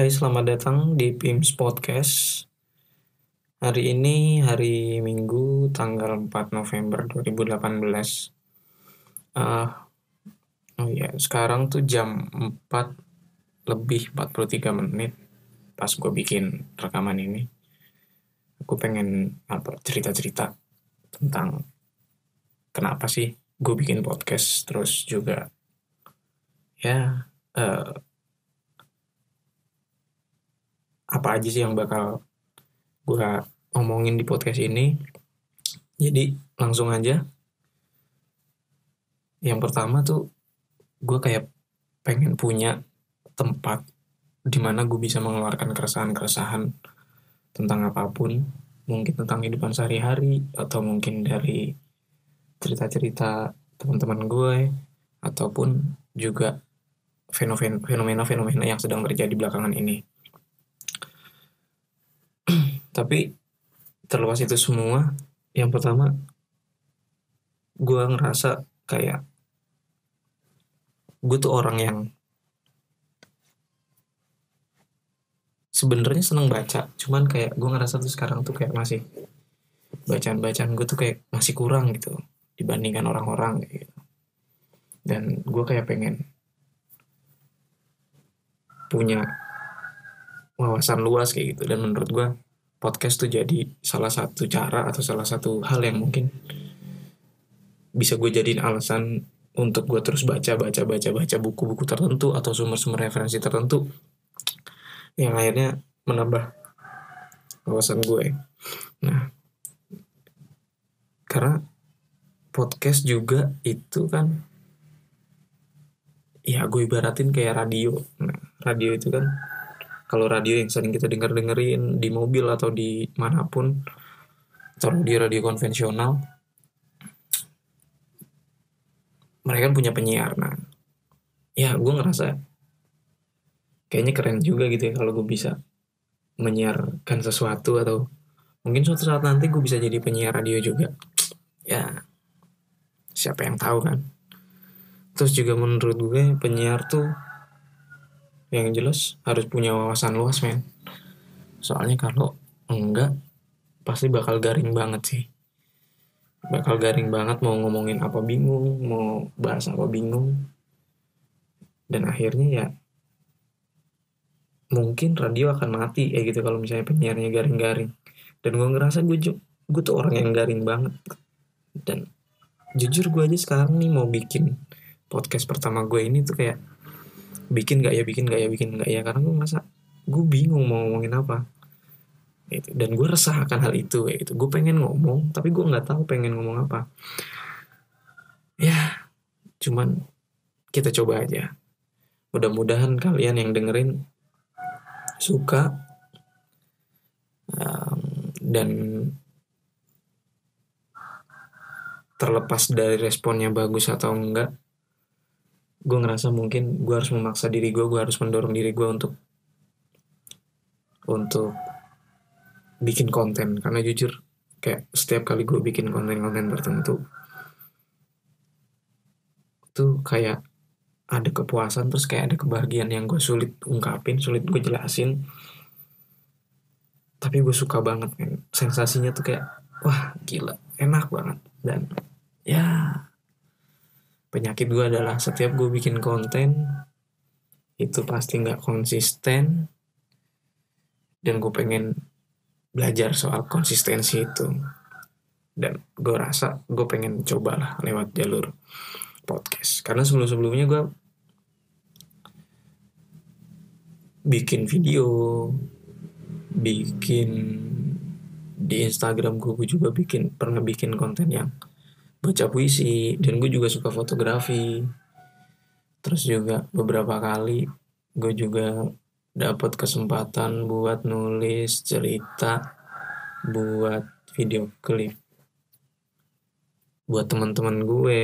Hai, selamat datang di PIMS Podcast. Hari ini hari Minggu tanggal 4 November 2018. Uh, oh ya, sekarang tuh jam 4 lebih 43 menit pas gue bikin rekaman ini. Aku pengen apa cerita-cerita tentang kenapa sih gue bikin podcast terus juga ya uh, apa aja sih yang bakal gue omongin di podcast ini. Jadi langsung aja. Yang pertama tuh gue kayak pengen punya tempat di mana gue bisa mengeluarkan keresahan-keresahan tentang apa pun. Mungkin tentang kehidupan sehari-hari atau mungkin dari cerita-cerita teman-teman gue ataupun juga fenomena-fenomena yang sedang terjadi belakangan ini. Tapi terlepas itu semua, yang pertama gue ngerasa kayak gue tuh orang yang sebenarnya seneng baca, cuman kayak gue ngerasa tuh sekarang tuh kayak masih bacaan-bacaan gue tuh kayak masih kurang gitu dibandingkan orang-orang gitu. Dan gue kayak pengen punya wawasan luas kayak gitu dan menurut gue podcast tuh jadi salah satu cara atau salah satu hal yang mungkin bisa gue jadiin alasan untuk gue terus baca baca baca baca buku-buku tertentu atau sumber-sumber referensi tertentu yang akhirnya menambah wawasan gue. Nah, karena podcast juga itu kan ya gue ibaratin kayak radio. Nah, radio itu kan kalau radio yang sering kita denger dengerin di mobil atau di mana pun atau di radio konvensional mereka kan punya penyiar. Nah ya gue ngerasa kayaknya keren juga gitu ya kalau gue bisa menyiarkan sesuatu atau mungkin suatu saat nanti gue bisa jadi penyiar radio juga. Ya siapa yang tahu kan? Terus juga menurut gue penyiar tuh yang jelas harus punya wawasan luas men. Soalnya kalau enggak pasti bakal garing banget sih. Bakal garing banget mau ngomongin apa bingung mau bahas apa bingung. Dan akhirnya ya mungkin radio akan mati ya gitu. Kalau misalnya penyiarnya garing-garing. Dan gue ngerasa gue gue tuh orang yang garing banget. Dan jujur gue aja sekarang nih mau bikin podcast pertama gue ini tuh kayak bikin gak ya bikin gak ya bikin gak ya. Karena gue masa gue bingung mau ngomongin apa. Gitu. dan gue resah akan hal itu ya gitu. Gue pengen ngomong tapi gue nggak tahu pengen ngomong apa. Ya cuman kita coba aja. Mudah-mudahan kalian yang dengerin suka. Um, dan terlepas dari responnya bagus atau enggak gue ngerasa mungkin gue harus memaksa diri gue gue harus mendorong diri gue untuk untuk bikin konten. Karena jujur kayak setiap kali gue bikin konten-konten tertentu tuh kayak ada kepuasan terus kayak ada kebahagiaan yang gue sulit ungkapin sulit gue jelasin. Tapi gue suka banget kan sensasinya tuh kayak wah gila enak banget. Dan ya penyakit gue adalah setiap gue bikin konten itu pasti nggak konsisten. Dan gue pengen belajar soal konsistensi itu. Dan gue rasa gue pengen cobalah lewat jalur podcast. Karena sebelum sebelumnya gue bikin video bikin di Instagram gue juga bikin pernah bikin konten yang baca puisi dan gue juga suka fotografi. Terus juga beberapa kali gue juga dapat kesempatan buat nulis cerita buat video klip buat teman-teman gue.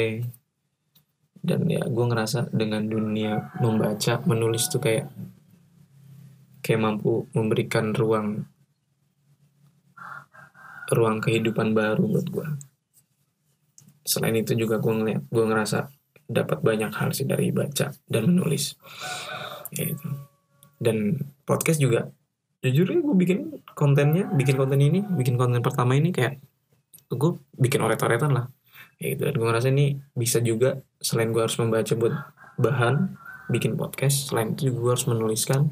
Dan ya gue ngerasa dengan dunia membaca menulis tuh kayak kayak mampu memberikan ruang ruang kehidupan baru buat gue selain itu juga gue ngeliat gue ngerasa dapat banyak hal sih dari baca dan menulis. Gitu dan podcast juga jujur ya gue bikin kontennya bikin konten ini bikin konten pertama ini kayak gue bikin oret-oretan lah. Ya gitu dan gue ngerasa ini bisa juga selain gue harus membaca buat bahan bikin podcast selain itu juga gue harus menuliskan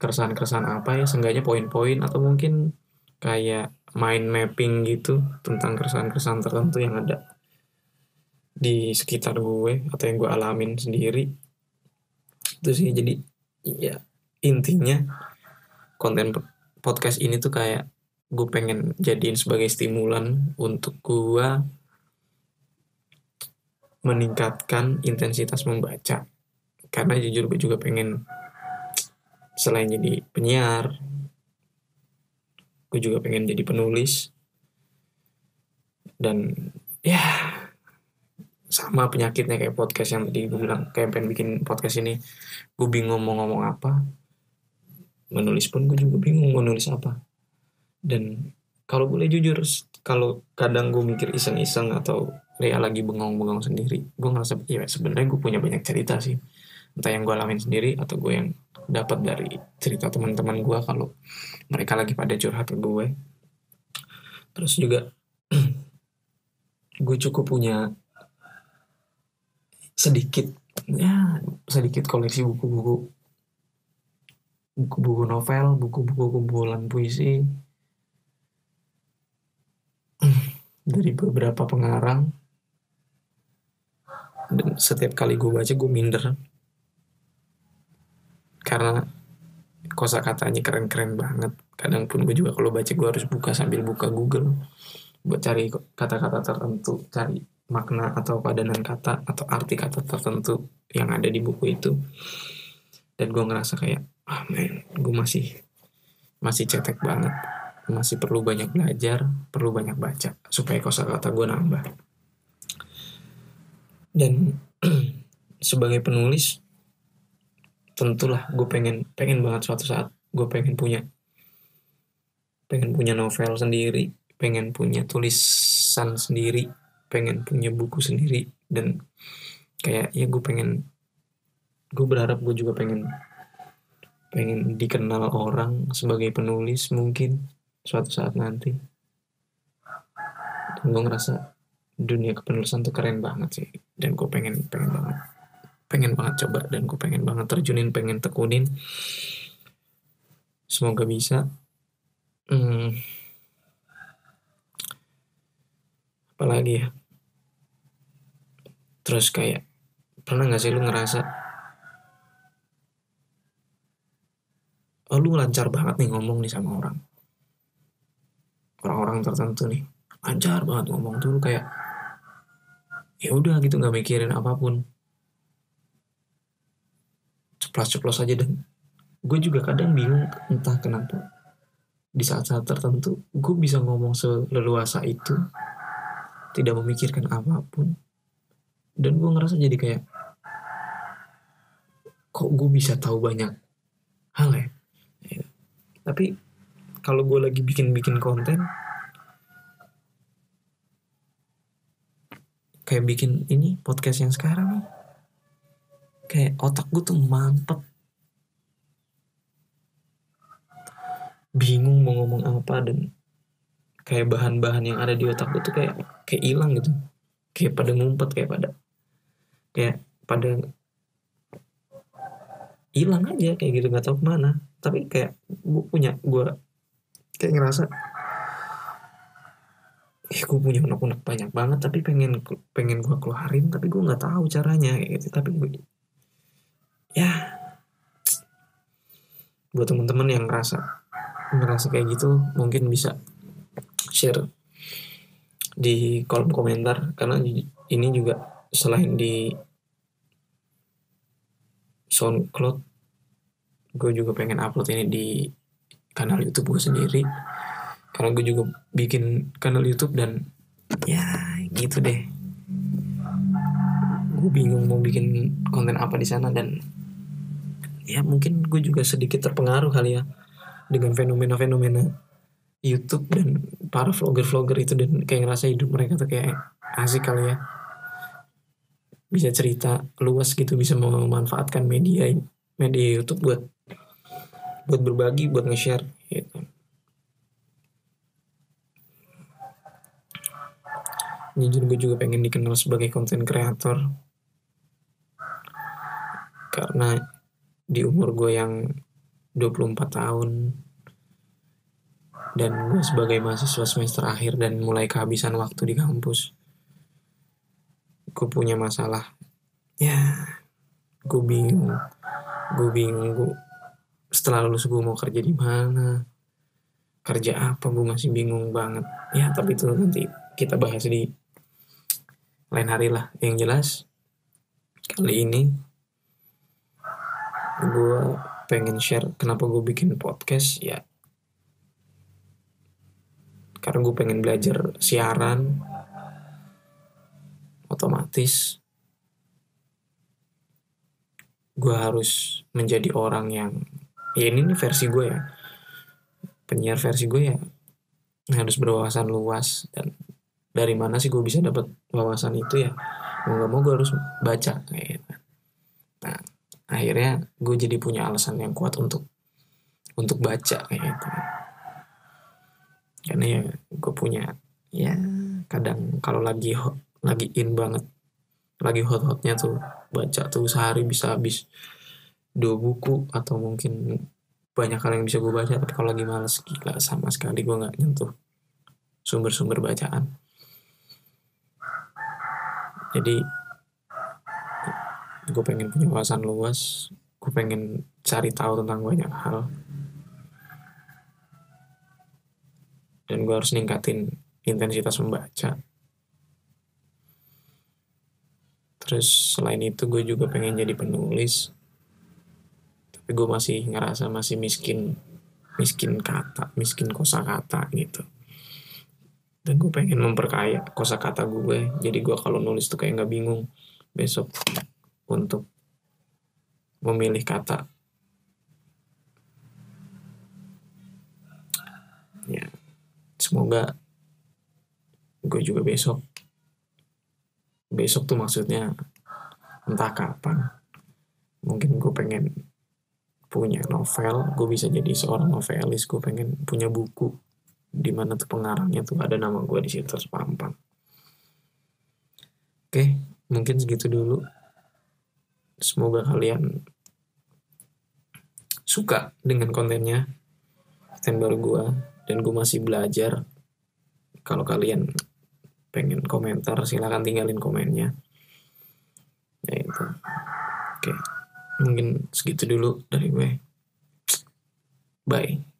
keresahan-keresahan apa ya seenggaknya poin-poin atau mungkin kayak mind mapping gitu tentang keresahan-keresahan tertentu yang ada di sekitar gue atau yang gue alamin sendiri. Itu sih jadi ya intinya konten podcast ini tuh kayak gue pengen jadiin sebagai stimulan untuk gue meningkatkan intensitas membaca. Karena jujur gue juga pengen selain jadi penyiar gue juga pengen jadi penulis. Dan ya sama penyakitnya kayak podcast yang tadi gue bilang kayak pengen bikin podcast ini. Gue bingung mau ngomong apa. Menulis pun gue juga bingung mau nulis apa. Dan kalau boleh jujur kalau kadang gue mikir iseng-iseng atau ya lagi bengong-bengong sendiri gue ngerasa ya sebenarnya gue punya banyak cerita sih entah yang gue alamin sendiri atau gue yang dapat dari cerita teman-teman gue kalau mereka lagi pada curhat ke gue terus juga gue cukup punya sedikit ya sedikit koleksi buku-buku buku-buku novel, buku-buku kumpulan puisi. Dari beberapa pengarang. Dan setiap kali gue baca gue minder karena kosa katanya keren-keren banget. Kadang pun gue juga kalau baca gue harus buka sambil buka Google buat cari kata-kata tertentu cari makna atau padanan kata atau arti kata tertentu yang ada di buku itu. Dan gue ngerasa kayak ah men gue masih masih cetek banget. Masih perlu banyak belajar perlu banyak baca supaya kosakata gue nambah. Dan sebagai penulis tentulah gue pengen pengen banget suatu saat gue pengen punya. Pengen punya novel sendiri pengen punya tulisan sendiri pengen punya buku sendiri dan kayak ya gue pengen gue berharap gue juga pengen pengen dikenal orang sebagai penulis mungkin suatu saat nanti. Dan gue ngerasa dunia kepenulisan tuh keren banget sih dan gue pengen pengen banget pengen banget coba dan gue pengen banget terjunin pengen tekunin. Semoga bisa. Hmm, apalagi ya? Terus kayak pernah gak sih lu ngerasa oh lu lancar banget nih ngomong nih sama orang. Orang-orang tertentu nih lancar banget ngomong tuh kayak ya udah gitu nggak mikirin apa pun ceplos-ceplos aja dan gue juga kadang bingung entah kenapa. Di saat-saat tertentu gue bisa ngomong seleluasa itu tidak memikirkan apa pun. Dan gue ngerasa jadi kayak kok gue bisa tahu banyak hal ya, ya. tapi kalau gue lagi bikin-bikin konten kayak bikin ini podcast yang sekarang nih kayak otak gue tuh mampet bingung mau ngomong apa dan kayak bahan-bahan yang ada di otak gue tuh kayak kayak hilang gitu. Kayak pada ngumpet kayak pada kayak pada hilang aja kayak gitu nggak tahu ke mana. Tapi kayak gue punya gue kayak ngerasa eh gue punya unek-unek banyak banget tapi pengen pengen gue keluarin tapi gue nggak tahu caranya kayak gitu. Tapi gue ya. Buat teman-teman yang ngerasa ngerasa kayak gitu mungkin bisa share di kolom komentar. Karena ini juga selain di SoundCloud gue juga pengen upload ini di kanal YouTube gue sendiri. Karena gue juga bikin kanal YouTube dan ya gitu deh. Gue bingung mau bikin konten apa di sana dan ya mungkin gue juga sedikit terpengaruh kali ya dengan fenomena-fenomena YouTube dan para vlogger-vlogger itu dan kayak ngerasa hidup mereka tuh kayak asik kali ya. Bisa cerita luas gitu bisa memanfaatkan media media YouTube buat buat berbagi buat nge-share gitu. Jujur gue juga pengen dikenal sebagai konten kreator. Karena di umur gue yang 24 tahun. Dan gue sebagai mahasiswa semester akhir dan mulai kehabisan waktu di kampus gue punya masalah. Ya gue bingung. Gue bingung gue setelah lulus gue mau kerja di mana? Kerja apa? Gue masih bingung banget. Ya tapi itu nanti kita bahas di lain hari lah. Yang jelas kali ini gue pengen share kenapa gue bikin podcast ya. Karena gue pengen belajar siaran otomatis. Gue harus menjadi orang yang ya ini nih versi gue ya. Penyiar versi gue ya harus berwawasan luas dan dari mana sih gue bisa dapat wawasan itu ya? Mau gak mau gue harus baca kayak gitu. Akhirnya gue jadi punya alasan yang kuat untuk untuk baca kayak gitu. Karena ya gue punya ya kadang kalau lagi hot, lagi in banget lagi hot-hotnya tuh baca tuh sehari bisa habis dua buku atau mungkin banyak hal yang bisa gue baca. Tapi kalau lagi males gila sama sekali gue nggak nyentuh sumber-sumber bacaan. Jadi gue pengen punya wawasan luas. Gue pengen cari tahu tentang banyak hal. Dan gue harus ningkatin intensitas membaca. Terus selain itu gue juga pengen jadi penulis. Tapi gue masih ngerasa masih miskin miskin kata miskin kosakata gitu. Dan gue pengen memperkaya kosakata gue jadi gue kalau nulis tuh kayak nggak bingung. Besok untuk memilih kata ya semoga gue juga besok besok tuh maksudnya entah kapan mungkin gue pengen punya novel gue bisa jadi seorang novelis gue pengen punya buku di mana tuh pengarangnya tuh ada nama gue di situ terpampang. Oke, mungkin segitu dulu. Semoga kalian suka dengan kontennya, konten baru gue, dan gue masih belajar. Kalau kalian pengen komentar, silahkan tinggalin komennya. Ya itu. Oke, mungkin segitu dulu dari gue. Bye.